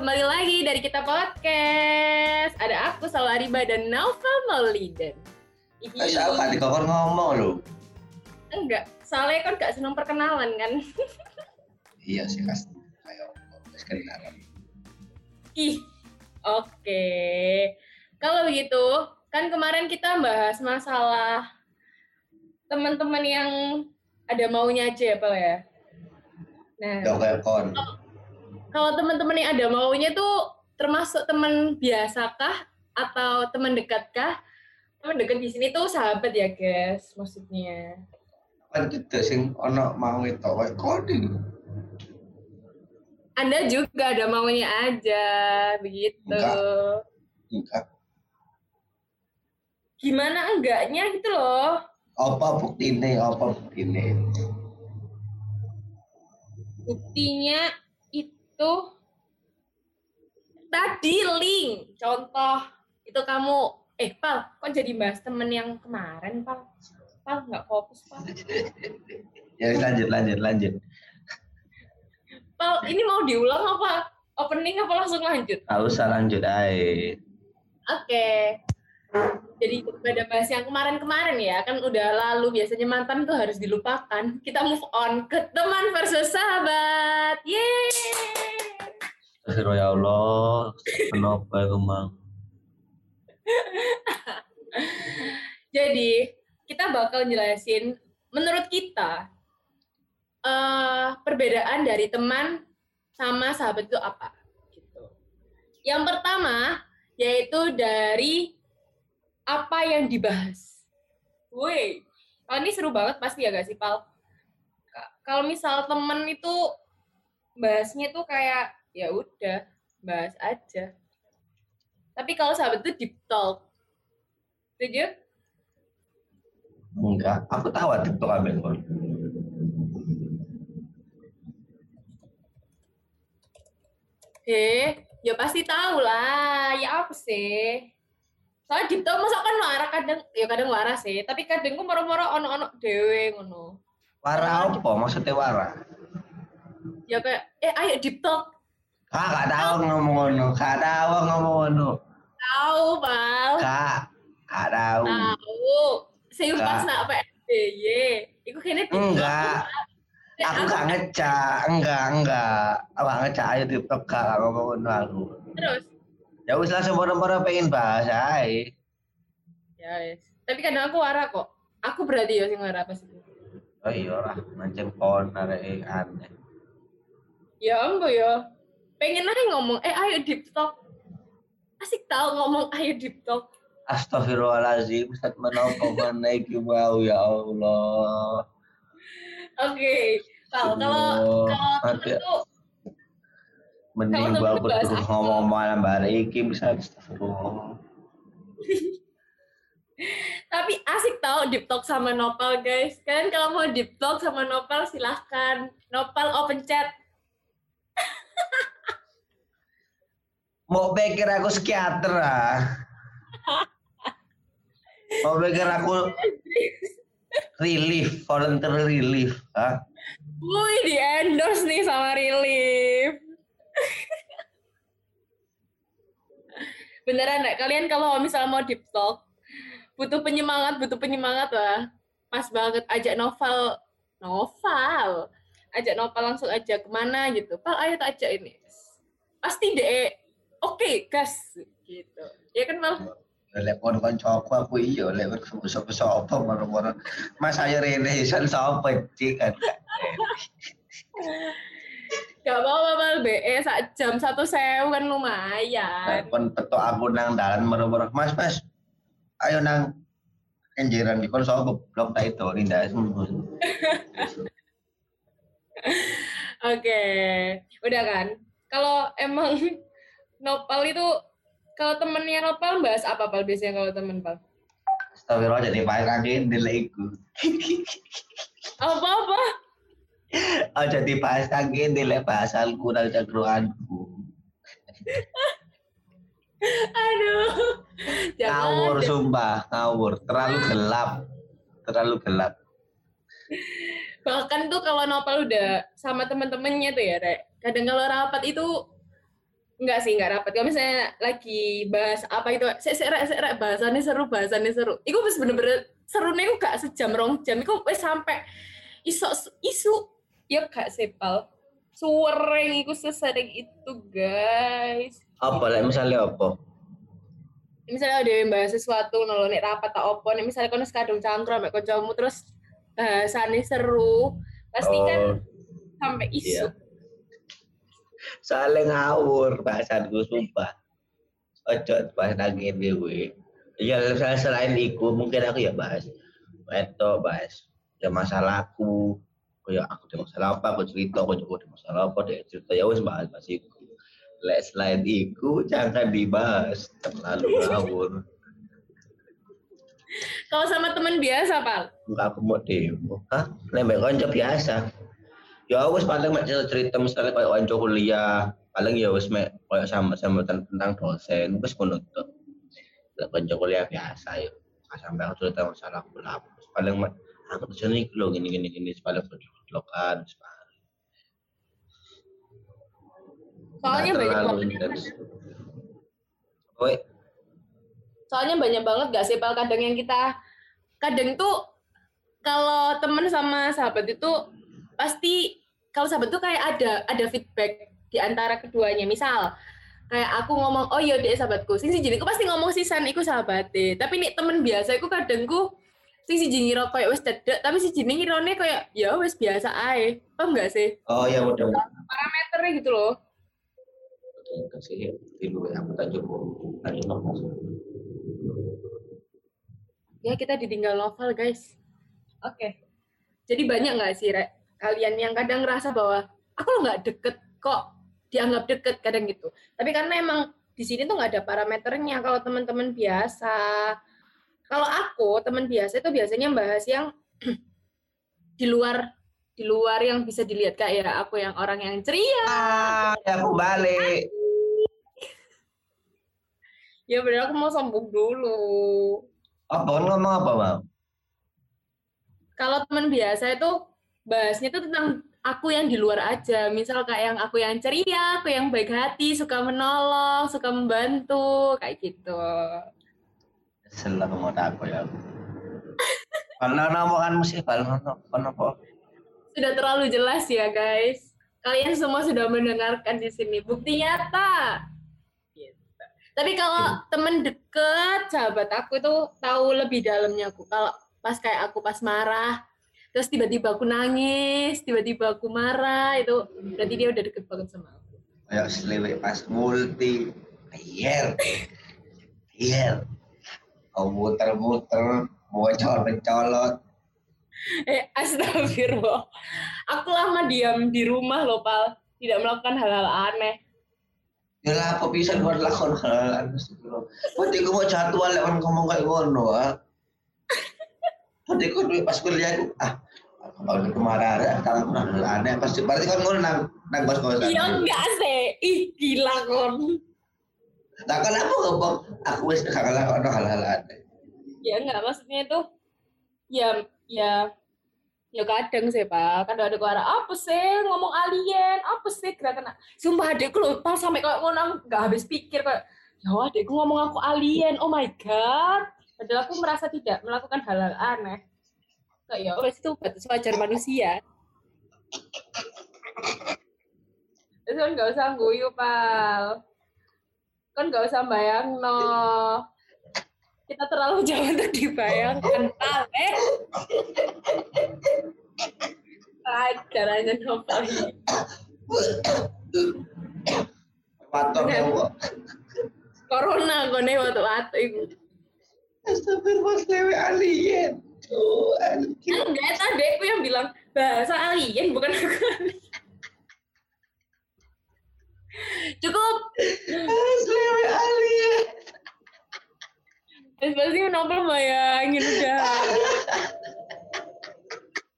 kembali lagi dari kita podcast. Ada aku Salwa Ariba dan Naufal Mauliden. Ih, Eh, saya kan dikokor ngomong lho. Enggak, soalnya kan gak seneng perkenalan kan. Iya sih kas. Ayo, wis kenalan. Ih, oke. Kalau begitu, kan kemarin kita bahas masalah teman-teman yang ada maunya aja ya, Pak ya. Nah, kayak kon. Kalau teman-teman yang ada maunya tuh termasuk teman biasakah atau teman dekatkah? Teman dekat di sini tuh sahabat ya, guys, maksudnya. Kan tidak sing ono mau itu kayak coding. Anda juga ada maunya aja, begitu. Enggak. Enggak. Gimana enggaknya gitu loh. Apa buktine? Apa buktine? Buktinya itu tadi link. Contoh itu kamu eh Pal, kok jadi bahas temen yang kemarin, Pal? Pal nggak fokus, Pal. Ya lanjut lanjut lanjut. Pal, ini mau diulang apa? Opening apa langsung lanjut? Enggak usah lanjut ae. Oke. Jadi pada bahas yang kemarin-kemarin ya, kan udah lalu biasanya mantan tuh harus dilupakan. Kita move on ke teman versus sahabat. Yeay! Astagfirullah ya Allah. Kenapa kemang? Jadi kita bakal jelasin menurut kita eh perbedaan dari teman sama sahabat itu apa gitu. Yang pertama yaitu dari apa yang dibahas. Woi, kalau ini seru banget pasti ya gak sih Pal? Ka- Kalau misal temen itu bahasnya tuh kayak ya udah bahas aja. Tapi kalau sahabat itu deep talk. Setuju? Enggak, aku tahu TikTok ambil kon. Eh, ya pasti tahu lah. Ya apa sih? Soalnya deep talk masa kan warah kadang, ya kadang warah sih. Tapi kadang ku moro-moro ono-ono dewe ngono. Wara apa? Maksudnya wara? Ya kayak, eh ayo deep talk. Kak, gak tahu ngomong ngono. Gak tahu ngomong ngono. Tahu, Pal. Kak, gak tahu. Tahu. Saya pas nak PSBY. Iku deep talk. Enggak. Eh, Aku gak ngecak, enggak, enggak. Aku gak ngecak ayo TikTok gak gak ngomong ngono aku. Terus? Ya wis lah semua-semua pengen bahas ae. Ya wes. Tapi kadang aku warah kok. Aku berarti ya sing warah pas itu. Oh iya lah, macam kon arek aneh. Ya enggak ya. Pengen aja ngomong, eh ayo deep talk. Asik tau ngomong ayo deep talk. Astagfirullahaladzim, Ustaz menopo mana iki mau ya Allah. Oke. Kalau kalau kalau itu Mending gua aku terus ngomong malam hari iki bisa astagfirullah. tapi asik tau deep talk sama Nopal guys. Kalian kalau mau deep talk sama Nopal silahkan. Nopal open chat. Mau pikir aku psikiater ah. Mau pikir aku relief, volunteer relief, ah. Wih di endorse nih sama Relief. Beneran nggak? Kalian kalau misal mau deep talk, butuh penyemangat, butuh penyemangat lah. Pas banget ajak novel, novel, ajak novel langsung aja ke mana gitu. Pal, ayo tak ajak ini. Pasti deh, oke gas gitu. Ya kan Pal? Lek kon kancaku aku iya lek sapa-sapa moro-moro. Mas ayo rene isan sapa cik kan. Gak apa-apa Pal, BE sak jam satu sewu kan lumayan. kon petok aku nang dalan moro-moro. Mas, Mas. Ayo nang kenjeran di kon sapa blok ta itu indah Oke, udah kan? Kalau emang Nopal itu kalau temennya Nopal bahas apa Pal biasanya kalau temen Pal? Astagfirullah jadi pakai kaki ndelek iku. Apa apa? Aja dibahas kaki ndelek bahasa Al-Qur'an cakruanku. Aduh. Ngawur Jangan. sumpah, ngawur. Terlalu gelap. Terlalu gelap. bahkan tuh kalau Nopal udah sama temen-temennya tuh ya Rek kadang kalau rapat itu enggak sih enggak rapat kalau misalnya lagi bahas apa itu sek sek rek sek rek bahasannya seru bahasannya seru itu pas bener-bener seru nih gak sejam rong jam wes sampai isu isu ya gak sepal suwereng iku sesering itu guys Apa lah misalnya apa? misalnya ada yang bahas sesuatu nolong nek rapat tak opo nek misalnya kono sekadung cangkruk mek kancamu terus bahasannya seru pasti kan Oh, sampai isu iya. Soalnya ngawur bahasanku sumpah. Ojo bahas nangin dewe. Ya misalnya selain iku mungkin aku ya bahas. Itu bahas ya masalahku. Kayak aku ada masalah apa, aku cerita, aku juga ada masalah apa, dia cerita ya wes bahas bahas iku. Lek selain iku jangan dibahas terlalu ngawur. kalau sama teman biasa pal Enggak aku mau demo. Hah? Lembek konco biasa. Ya wis paling mek cerita, misalnya kayak konco kuliah, paling ya wis mek kayak sama-sama tentang, tentang dosen, wis ngono tok. Lek konco kuliah biasa ya. Sampai aku cerita masalah aku lah. Paling mek aku tuh sini lo gini gini gini paling lokan. soalnya banyak banget soalnya banyak banget gak sih pal kadang yang kita kadang tuh kalau temen sama sahabat itu pasti kalau sahabat tuh kayak ada ada feedback di antara keduanya. Misal kayak aku ngomong oh iya dia sahabatku. Sing siji aku pasti ngomong sisan iku sahabate tapi nih temen biasa iku kadangku sing siji ngira kayak wis cedek tapi siji ngirone kayak ya wis biasa ae. Paham gak sih? Oh ya udah. parameternya gitu loh. Kasih dulu ya, aku tak cukup. Lanjut ngomong. ya kita ditinggal novel guys. Oke. Jadi banyak nggak sih Rek, kalian yang kadang ngerasa bahwa aku lo nggak deket kok dianggap deket kadang gitu. Tapi karena emang di sini tuh nggak ada parameternya. Kalau teman-teman biasa kalau aku teman biasa itu biasanya bahas yang di luar di luar yang bisa dilihat. Kayak ya aku yang orang yang ceria. Ah, ya aku balik. ya bener aku mau sombong dulu. Apa ngomong apa, Bang? kalau teman biasa itu bahasnya itu tentang aku yang di luar aja. Misal kayak yang aku yang ceria aku yang baik hati suka menolong suka membantu kayak gitu Selalu mau aku ya. Karena nama kan mesti kalau kenapa? sudah terlalu jelas ya guys kalian semua sudah mendengarkan di sini bukti nyata Gitu. tapi kalau temen deket sahabat aku itu tahu lebih dalamnya aku kalau pas kayak aku pas marah terus tiba-tiba aku nangis tiba-tiba aku marah itu berarti dia udah deket banget sama aku Kayak selewek pas multi. Iya. Iya. Kau muter-muter, mau mencolot. eh astagfirullah aku lama diam di rumah loh pal tidak melakukan hal-hal aneh Ya lah, apa bisa buat lakon hal Nanti aku mau jadwal lek ngomong kayak ngono, ah. Nanti aku duit pas kuliah aku, ah, kalau di kemarin ada kalau aku aneh pasti berarti kan ngono nang nang bos kosan. iya enggak sih ih gila kon Nah kan aku ngomong, aku wis kakak lakon hal-hal aneh. ya enggak maksudnya itu ya ya ya kadang sih pak. Kadang ada orang apa sih? Ngomong alien apa sih? Gerakan sumpah adekku loh pas sampai kayak ngono. Nggak habis pikir kayak ya adekku ngomong aku alien. Oh my god. Padahal aku merasa tidak melakukan hal-hal aneh. Kayak ya wes itu batas wajar manusia. Terus kan nggak usah guyu pal kan nggak usah bayang no kita terlalu jauh untuk dibayangkan pal eh caranya novel kok. corona kone waktu waktu itu Astagfirullah lewe alien. Oh, alien. enggak tadi aku yang bilang bahasa alien bukan aku. Cukup. Lewe alien. Terus pasti novel bayangin udah.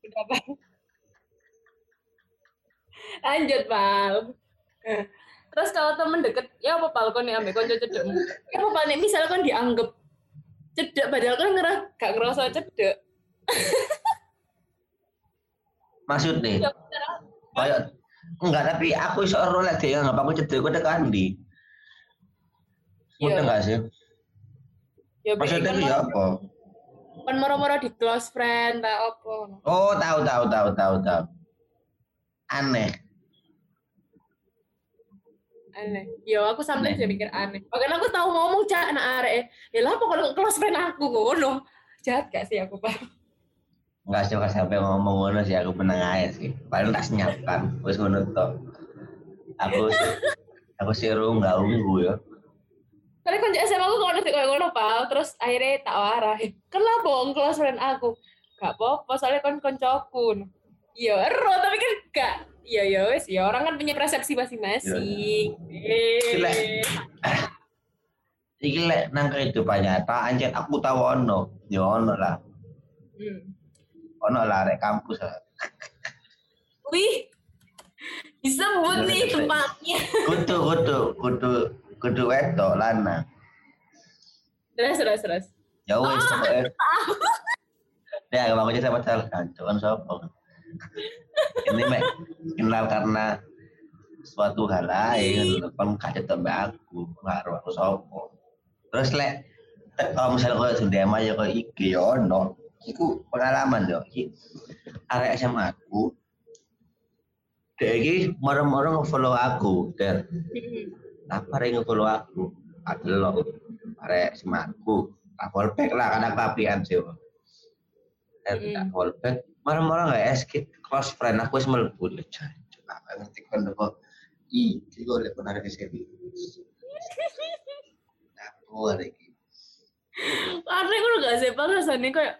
Udah, Pal. lanjut pal. Terus kalau temen deket ya apa pal? Kon nih ambek konco cedekmu ya apa pal? Nih misalnya kon dianggap cedek padahal kan ngerah gak ngerasa cedek. Maksudnya? Kayak enggak tapi aku iso ero lek dia nggak aku cedek kok tekan di. Mudah Iya. enggak sih? Ya Maksudnya ya apa? kan moro-moro di close friend tak apa. Oh, tahu tahu tahu tahu tahu. Aneh. Aneh. Ya aku sampai Aneh. jadi mikir aneh. Bahkan aku tahu ngomong cak anak arek. Ya lah pokoknya close friend aku ngono. Jahat gak sih aku, Pak? Enggak suka sampai ngomong ngono sih aku menang aja sih. Paling tak senyapkan, wis ngono tok. Aku aku sih ru enggak unggu ya. Karena kan SMA aku ngono kayak ngono, Pak. Terus akhirnya tak warah. Lah bohong close friend aku. Gak apa-apa, soalnya kan koncoku. Iya, ero tapi kan gak. Iya, ya wes, ya orang kan punya persepsi masing-masing. Eh. Iki lek nang kehidupan nyata anjir aku tahu ono. Ya ono lah. Hmm. Ono lah rek kampus lah. Wih, disebut nih Iya, tempatnya. Kudu kudu kudu kudu wedok lanang. Terus, terus, terus. Ya wis pokoke. Ya aku jadi sama salah kantor kan sopo. Ini mek kenal karena suatu hal lain kan kaget tambah aku ngaruh aku sopo. Terus lek kalau misalnya kau emang ya kau iki ya ono. Iku pengalaman yo. Iki arek SMA aku. Dia iki marah-marah nge-follow aku, der. apa yang nge-follow aku adalah arek semakku tak fallback lah kadang kapian sih eh Mm. tak fallback. Marah-marah nggak ya skip close friend aku lho jancuk apa ngerti kon kok. Iki kok lek pernah ke sini aku arek iki. Karena aku gak sih rasanya kayak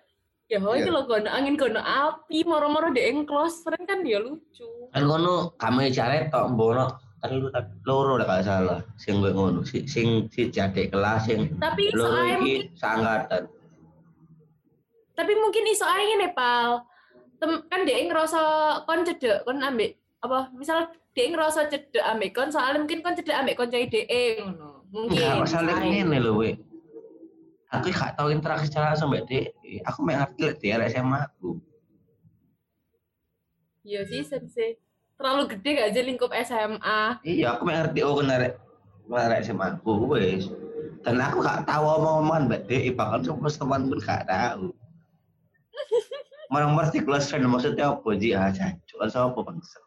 ya oh Iya. itu loh kono angin kono api moro-moro deh yang close friend kan dia lucu. kan kono kami cari tok mbono kan lu tak loro lah kalau salah sing gue ngono si sing si jadek kelas sing Tapi loro iki sangkatan tapi mungkin iso ae ngene pal. Tem, kan dia ngerasa kon cedek kon ambek apa misal dia ngerasa cedek ambek kon soalnya mungkin kon cedek ambek kon cai DE ngono. Mungkin. Masalah ini loh, we. Aku gak tahu interaksi secara langsung mbak Dek. Aku main ngerti lah dia SMA aku. Iya sih sensei. Terlalu gede gak aja lingkup SMA. Iya, aku main ngerti oh kena rek kena rek SMA aku, wes. Dan aku gak tahu omong-omongan mbak Dek. Bahkan sama teman pun gak tahu. Orang ngerti close friend maksudnya apa? Ji, ah, jancuk. Kan sama bangsa.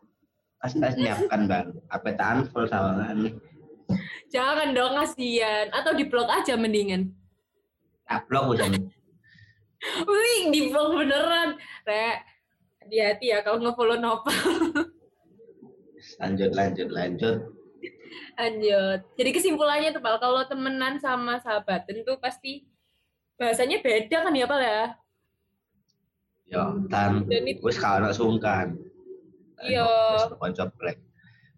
Kasih kasih nyiapkan bang. Apa tahan full sama kan. Jangan dong kasihan atau di blok aja mendingan. Upload udah nih. Wih, di blok beneran. Rek, hati-hati ya kalau nge-follow Nopal. Lanjut, lanjut, lanjut. Lanjut. Jadi kesimpulannya tuh, Pal, kalau temenan sama sahabat tentu pasti bahasanya beda kan ya, Pal ya? Ya, dan wis kalau sungkan. Iya. Wis konco.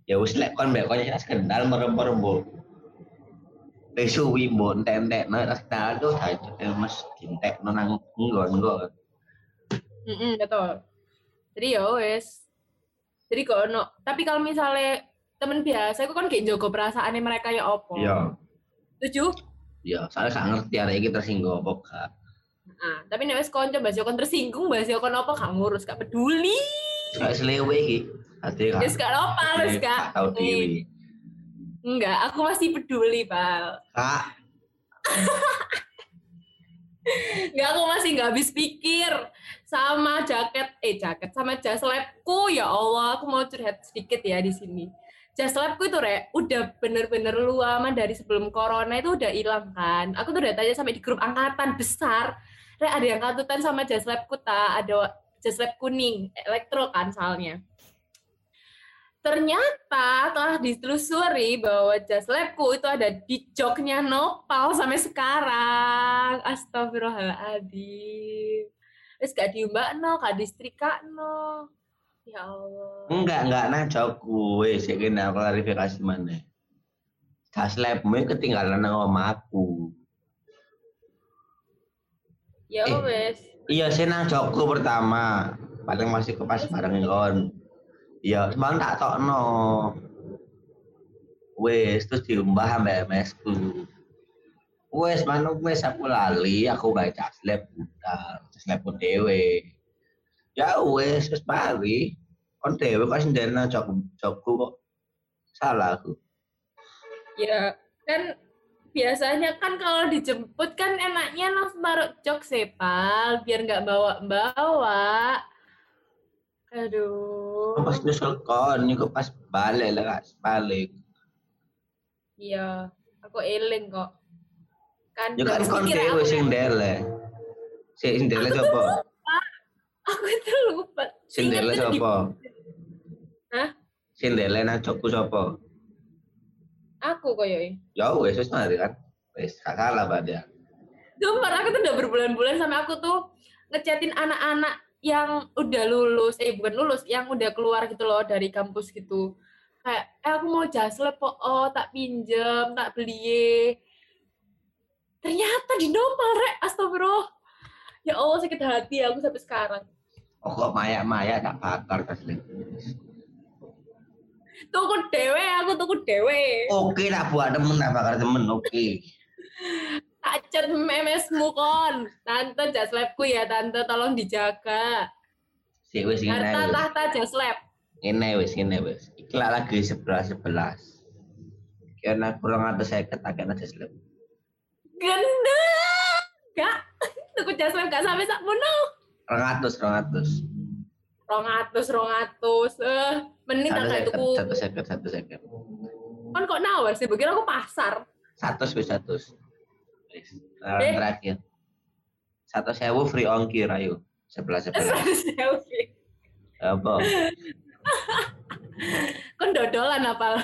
Ya wis lek kon mbek kon jelas kendal merem-merem bu. Wis suwi mbok entek-entekno ras kenal tuh hancur ya Mas dintekno nang nggon-nggon. Mm betul. Jadi ya wes. Jadi kok ono, tapi kalau misalnya temen biasa itu kan kayak jogo perasaannya mereka ya opo. Iya. Setuju? Iya, soalnya gak ngerti arek iki tersinggung apa gak. Nah, tapi nek wis konco bahasa kon tersinggung, bahasa kon apa gak ngurus, gak peduli. Gak selewe iki. Ate gak. Wis gak apa, wis gak. tahu diri. Enggak, aku masih peduli, Pal. Kak, Enggak, aku masih nggak habis pikir sama jaket, eh jaket, sama jas labku. Ya Allah, aku mau curhat sedikit ya di sini. Jas labku itu, Rek, udah bener-bener lu aman dari sebelum corona itu udah hilang kan. Aku tuh udah tanya sampai di grup angkatan besar. Rek, ada yang katutan sama jas labku tak? Ada jas lab kuning, elektro kan soalnya. Ternyata telah ditelusuri bahwa jas labku itu ada di joknya Nopal sampai sekarang. Astagfirullahaladzim. Terus gak diumbak no, gak disetrika no. Ya Allah. enggak enggak nah jauh wis iki nah klarifikasi mana. Tas labmu ketinggalan omah aku. Ya Eh. wes. Iya, saya nang Joko pertama. Paling masih ke pas bareng kon. Iya, semalam tak tokno. Wes, terus diumbah ambek MS ku. Wes, manuk wes aku lali, aku gak caslep budal, caslep pun dewe. Ya wes wis mari. Kon dhewe kok sendiri jok jokku kok. Salah aku. Ya kan biasanya kan kalau dijemput kan enaknya langsung taruh jok sepal biar nggak bawa-bawa. Aduh. Pas nyusul kon, niku pas balik lah, balik. Iya, aku eling kok. Kan Ya kan kon dhewe sing ndele. Sing ndele sapa? Aku itu lupa. Sing ndele sapa? Hah? Sing ndele nang jokku sapa? Aku koyoi. Ya wes wis mari kan. Wis gak salah pada. Sumpah aku tuh udah berbulan-bulan sampai aku tuh ngechatin anak-anak yang udah lulus, eh bukan lulus, yang udah keluar gitu loh dari kampus gitu. Kayak, eh aku mau jaslep po, oh tak pinjem, tak beli. Ternyata di nopal rek, astagfirullah. Ya Allah sakit hati aku sampai sekarang. Oh kok maya-maya tak bakar asli. Tuku dewe, aku tuku dewe. Oke tak buat temen tak bakar temen oke. chat memesmu kon. Tante jaslepku ya tante, tolong dijaga. Si wis ngene Harta tahta jaslep. Ngene wis ngene wis. Iki lagi 11 11. Kena kurang ada saya ketakan aja seleb. Gendeng. Gak. Tuku jaslep gak sampai sak mono. Rangatus rangatus. Rongatus, rongatus. Eh, mending Satu tak tuku. satu seket satu seket. Kan kok nawar sih? Begini aku pasar. Satu wis satu. Nah, Eh. terakhir. Satu sewu free ongkir ayo. Sebelah sebelah. Selfie. Apa? Kon dodolan apa?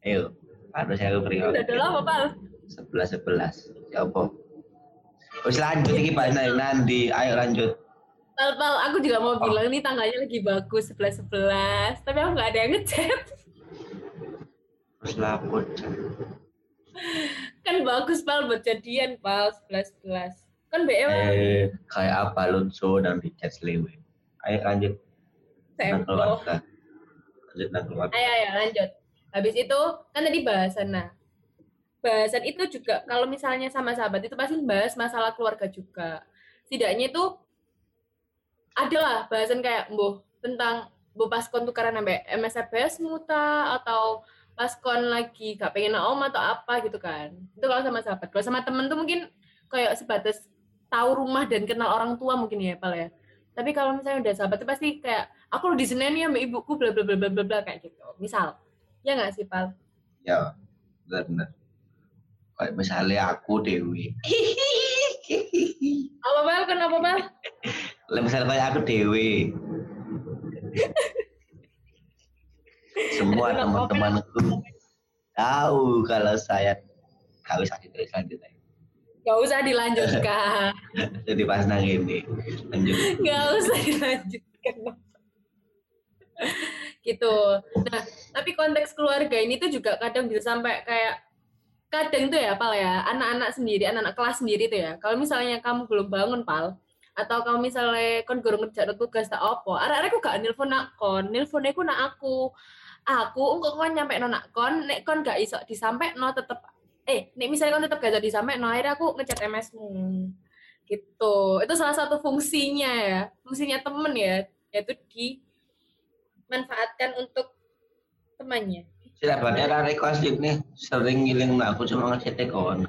Ayo. Satu sewu free ongkir. Dodolan apa, Pal? sebelas sebelas siapa Wis lanjut iki Pak Nai, Nandi ayo lanjut Pal, Pal, aku juga mau Oh. bilang nih tangganya lagi bagus, 11-11. Tapi aku nggak ada yang ngechat. terus lapor Kan bagus, Pal, buat jadian, Pal, 11-11. Kan BM eh kayak apa Lunso dan Richard Slewe ayo lanjut keluarga lanjut keluarga Ayo, ayo, lanjut. Habis itu, kan tadi bahasan, nah. Bahasan itu juga, kalau misalnya sama sahabat itu pasti bahas masalah keluarga juga. Setidaknya itu, adalah bahasan kayak, mbuh, tentang, mbuh pas kon tukaran sampai MSFBS muta, atau pas kon lagi gak pengen om atau apa gitu kan. Itu kalau sama sahabat. Kalau sama temen tuh mungkin kayak sebatas tahu rumah dan kenal orang tua mungkin ya, Pal ya. Tapi kalau misalnya udah sahabat tuh pasti kayak, aku lo di Senin ya sama ibuku, bla bla bla bla bla bla kayak gitu. Misal, ya nggak sih, Pal? ya benar benar kayak misalnya aku Dewi Apa, Pal? Kenapa, Pal? Misalnya kayak aku Dewi semua teman-temanku tahu kalau saya gak usah ditulis lanjut aja. Nggak usah dilanjutkan. jadi pas nang ini lanjut Nggak usah dilanjutkan. gitu. Nah, tapi konteks keluarga ini tuh juga kadang bisa sampai kayak kadang tuh ya, Pal ya, anak-anak sendiri, anak-anak kelas sendiri tuh ya. Kalau misalnya kamu belum bangun, Pal, atau kalau misalnya kon gurung ngerjain tugas tak apa, arek-arek gak nelpon nak kon, nelpon aku nak aku. Aku engko kon nyampe no nak kon, nek kon gak iso disampe no tetep eh nek misalnya kon tetep gak iso disampe no akhirnya aku ngechat MS-mu. Gitu. Itu salah satu fungsinya ya. Fungsinya temen ya, yaitu dimanfaatkan untuk temannya. Sudah banyak kan request nih sering ngiling aku cuma ngechat kawan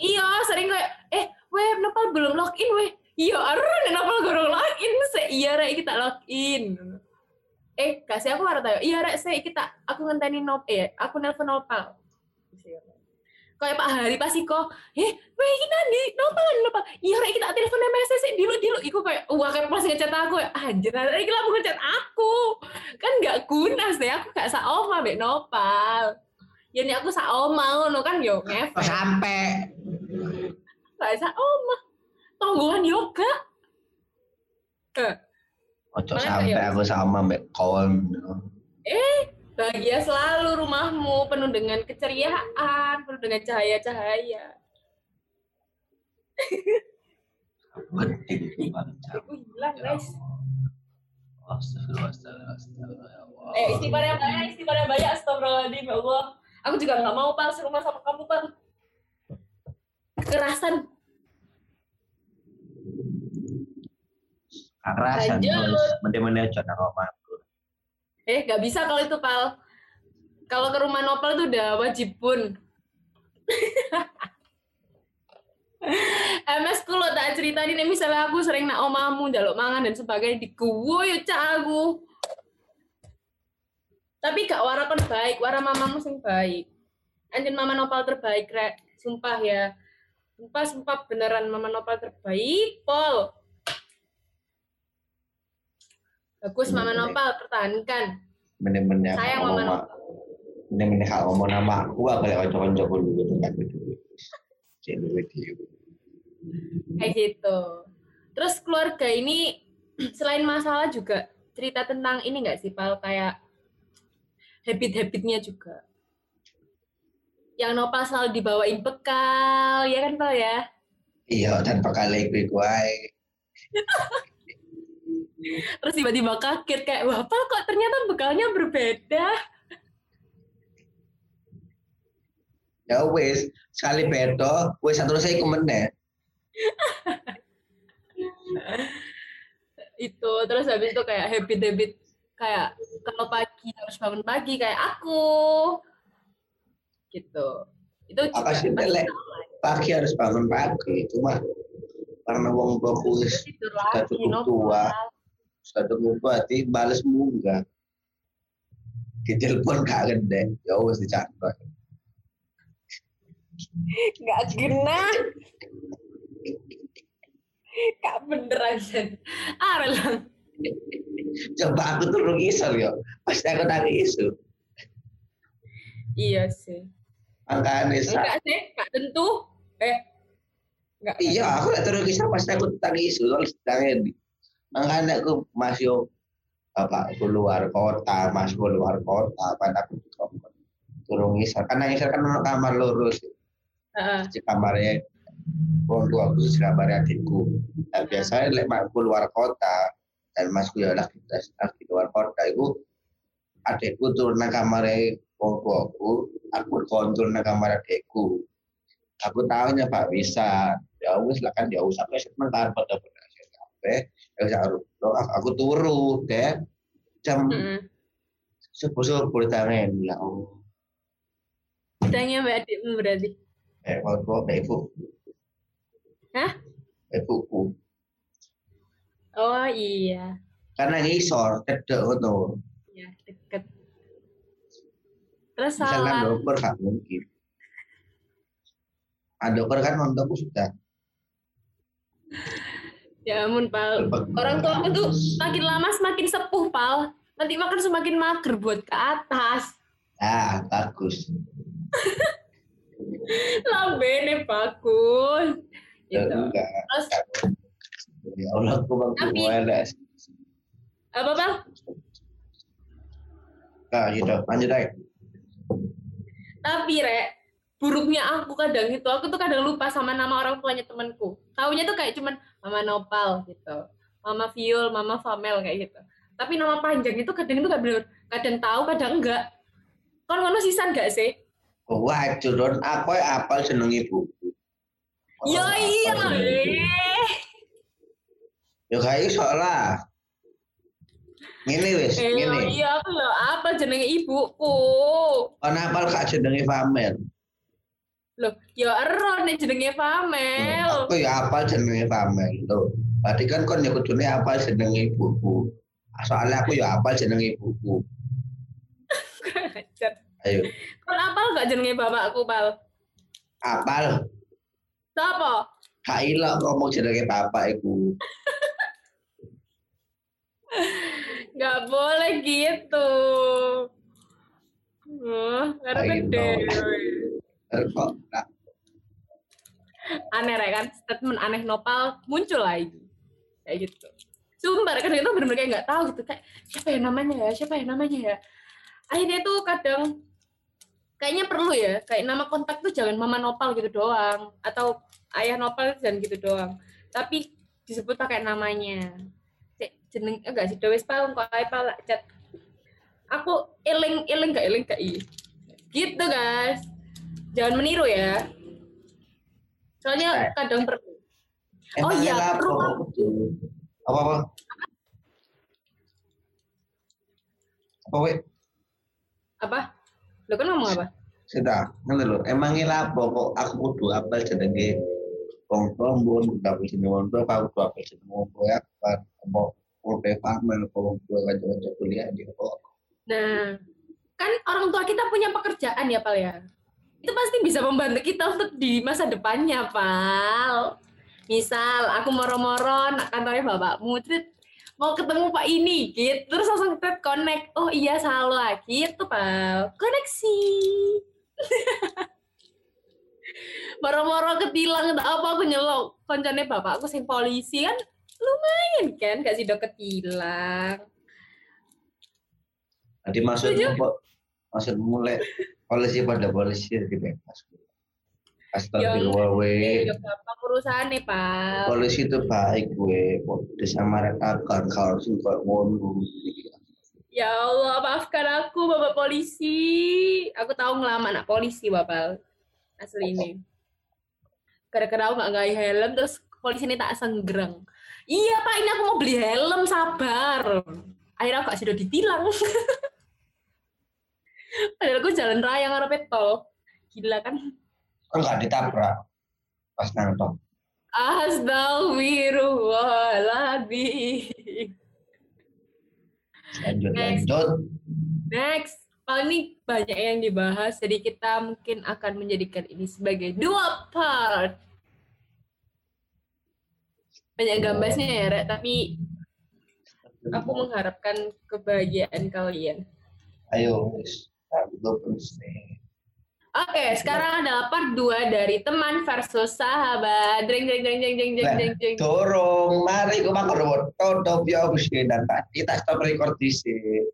Iya, sering kayak eh weh Nopal belum login weh. Iya, arun Nopal gurung login se iya rek kita login. Eh, kasih aku harus tahu. Iya rek se kita aku ngenteni nop eh aku nelpon Nopal. Kayak Pak Hari pasti kok, eh, weh ini nanti Nopal Nopal. Iya rek kita telepon MS sih dulu dulu. Iku kayak wah kayak pas ngechat aku, anjir, rek iki mau ngechat aku. Kan nggak guna sih, aku gak saoma mbek Nopal. Ya ini aku saoma ngono kan yo ngefek. Sampai bahasa oma tonggolan yoga eh, ojo sampai aku sama mbak kawan bahagia selalu rumahmu penuh dengan keceriaan penuh dengan cahaya-cahaya. Penting Aku hilang guys. Astagfirullah, astagfirullah, astagfirullah. eh istighfar yang banyak istighfar yang banyak astagfirullahaladzim ya Allah. Aku juga nggak mau pal serumah sama kamu pal kekerasan Lanjut. terus mending-mending aja nang omahku. Eh, nggak bisa kalau itu, Pal. Kalau ke rumah Nopal itu udah wajib pun. MS ku lo tak ceritain ini misalnya aku sering nak omamu jaluk mangan dan sebagainya di ya cak aku. Tapi gak wara kon baik, wara mamamu sing baik. Anjir mama Nopal terbaik rek, sumpah ya. Sumpah sumpah beneran mama Nopal terbaik, Pol. Bagus mama. Nopal pertahankan. Mending-mending Sayang Mama ma- mending-mending kalau ngomong nama aku aku lek kanca-kancaku dulu dengan duit. Cek duit kayak gitu. Terus keluarga ini selain masalah juga cerita tentang ini nggak sih Pal kayak habit-habitnya juga. Yang Nopal selalu dibawain bekal, ya kan Pal ya? Iya, tanpa kali iku wae. Terus tiba-tiba kaget kayak, wah Pal kok ternyata bekalnya berbeda. Ya wis, sekali beto, wis satu saya iku meneh. Itu terus habis itu kayak habit-habit kayak kalau pagi harus bangun pagi kayak aku. Gitu. Itu Apa sih, Lek? Pagi harus bangun pagi, cuma karena wong tidur sudah cukup tua, tua, berarti bales munggah. Ditelepon gak gede, ya wis dicatat. nggak kena Kak beneran ah relang Coba aku turun isor ya, pasti aku nangis isu. iya sih. Makanya sa- enggak sih tentu. Eh enggak. Iya aku lek turun isor pasti aku nangis isu, terus tangan. Makanya aku masih apa keluar kota, masuk keluar kota, pada aku turun isor. Karena isor kan ono kamar lurus, Heeh. di kamarnya wong tua aku di kamarnya adikku. Nah, biasanya lek mak keluar kota dan masku ya lagi lagi keluar kota itu adikku turun nang kamarnya wong tuaku, aku kontrol nang kamar adikku. Aku tahunya Pak bisa, ya wis lah kan ya wis sampai sebentar pada sampai ya wis aku aku turu deh jam subuh subuh tangan ya Allah. Tanya mbak adikmu berarti. Eh wong tua mbak ibu. Hah? ibuku. Oh iya. Karena ngisor cedek ngono. Ya deket. Terus misalkan salah dokter gak mungkin. Ah dokter kan nontonku sudah ya ampun pal. Orang tua aku tuh makin lama semakin sepuh pal. Nanti makan semakin mager buat ke atas. Ah bagus. Lambene bagus. Ya gitu. enggak. Terus? Ya Allah aku bang Tapi- apa pal? Nah gitu. Lanjut aja Tapi rek, buruknya aku kadang itu, aku tuh kadang lupa sama nama orang tuanya temanku. Taunya tuh kayak cuman Mama Nopal gitu, Mama Viol, Mama Famel kayak gitu. Tapi nama panjang itu kadang itu bener, kadang tahu, kadang enggak. Kon ngono sisan gak sih? wah curun aku apal seneng ibuku Ya iya, eh. ya kayak iso lah Ngene wis, Eh, ngene. iya aku ya apa jenenge ibuku. Ana apal gak jenenge Famel. Loh, ya ero nih jenenge Famel. Aku ya apal jenenge Famel. Loh, berarti kan kon ya kudune apal jenenge ibuku. Soalnya aku ya apal jenenge ibuku. Ayo, Kon apal gak jenenge bapakku, Pal? apal. Siapa? Gak ilok ngomong jenenge bapak iku. Gak boleh gitu. Oh, karena gede. Eh, Kok nah, Aneh kan? Statement aneh nopal muncul lagi. Kayak gitu. Sumpah, kadang itu bener-bener kayak nggak tahu gitu. Kayak, siapa ya namanya ya? Siapa ya namanya ya? Akhirnya tuh kadang kayaknya perlu ya. Kayak nama kontak tuh jangan mama nopal gitu doang. Atau ayah nopal jangan gitu doang. Tapi disebut pakai namanya. Jeneng, enggak sih, Dewes Pal, kok ae Pal, chat. Aku eling, eling gak eling gak iya. Gitu guys. Jangan meniru ya. Soalnya eh. kadang perlu. Oh iya, perlu. Oh, apa apa? Apa we? Apa? Lo kan ngomong apa? Sudah, nanti lo. emang ngelapor kok aku kudu apa jenenge wong trombon, tapi jenenge wong trombon, aku kudu apa jenenge wong apa kan oh, apa kan kuliah apa, wong tua kanca-kanca kuliah di kok. Nah, kan orang tua kita punya pekerjaan ya, Pak ya. Itu pasti bisa membantu kita untuk di masa depannya, Pal. Misal aku moro-moro nak kantornya bapakmu, Trit, mau ketemu Pak ini, gitu. Terus langsung Trit connect. Oh iya, salah. Gitu, Pal. Koneksi. Moro-moro ketilang tak apa aku nyelok koncone bapakku sing polisi kan lumayan kan gak sih do ketilang. Nanti maksudmu maksudmu mulai polisi pada polisi dibebas. Astagfirullah we. Ya gampang urusannya, Pak. Polisi itu baik gue, disamaratakan kalau sih kok ngono. Ya Allah, maafkan aku, Bapak polisi. Aku tahu ngelamar anak polisi, Bapak. Asli ini. Gara-gara aku nggak ngai helm, terus polisi ini tak senggereng. Iya, Pak, ini aku mau beli helm, sabar. Akhirnya aku gak sudah ditilang. Padahal aku jalan raya ngarep tol. Gila kan? Kan nggak ditabrak pas nang tol. Astagfirullahaladzim. Lanjut Next. lanjut. Next, paling ini banyak yang dibahas, jadi kita mungkin akan menjadikan ini sebagai dua part. Banyak gambasnya ya, Rek, tapi aku mengharapkan kebahagiaan kalian. Ayo, wis. Penting. Oke, sekarang adalah part 2 dari teman versus sahabat. Jeng jeng jeng jeng jeng jeng jeng jeng. Dorong, mari ke buat tutup ya wis dan tadi kita stop record di sini.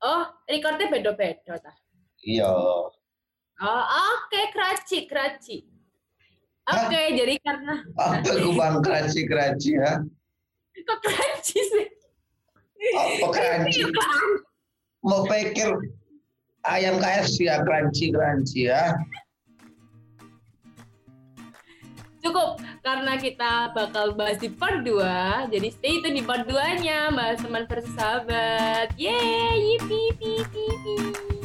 Oh, recordnya beda-beda tah. Iya. Oh, oke, keraci, keraci. Oke, jadi karena Apa gue bang keraci keraci ya? kok keraci sih? Apa keraci? Mau pikir ayam KFC ya keraci keraci ya? Cukup karena kita bakal bahas di part 2. Jadi stay tune di part 2-nya bahas teman versus sahabat. Yeay, yipi, yipi, yipi.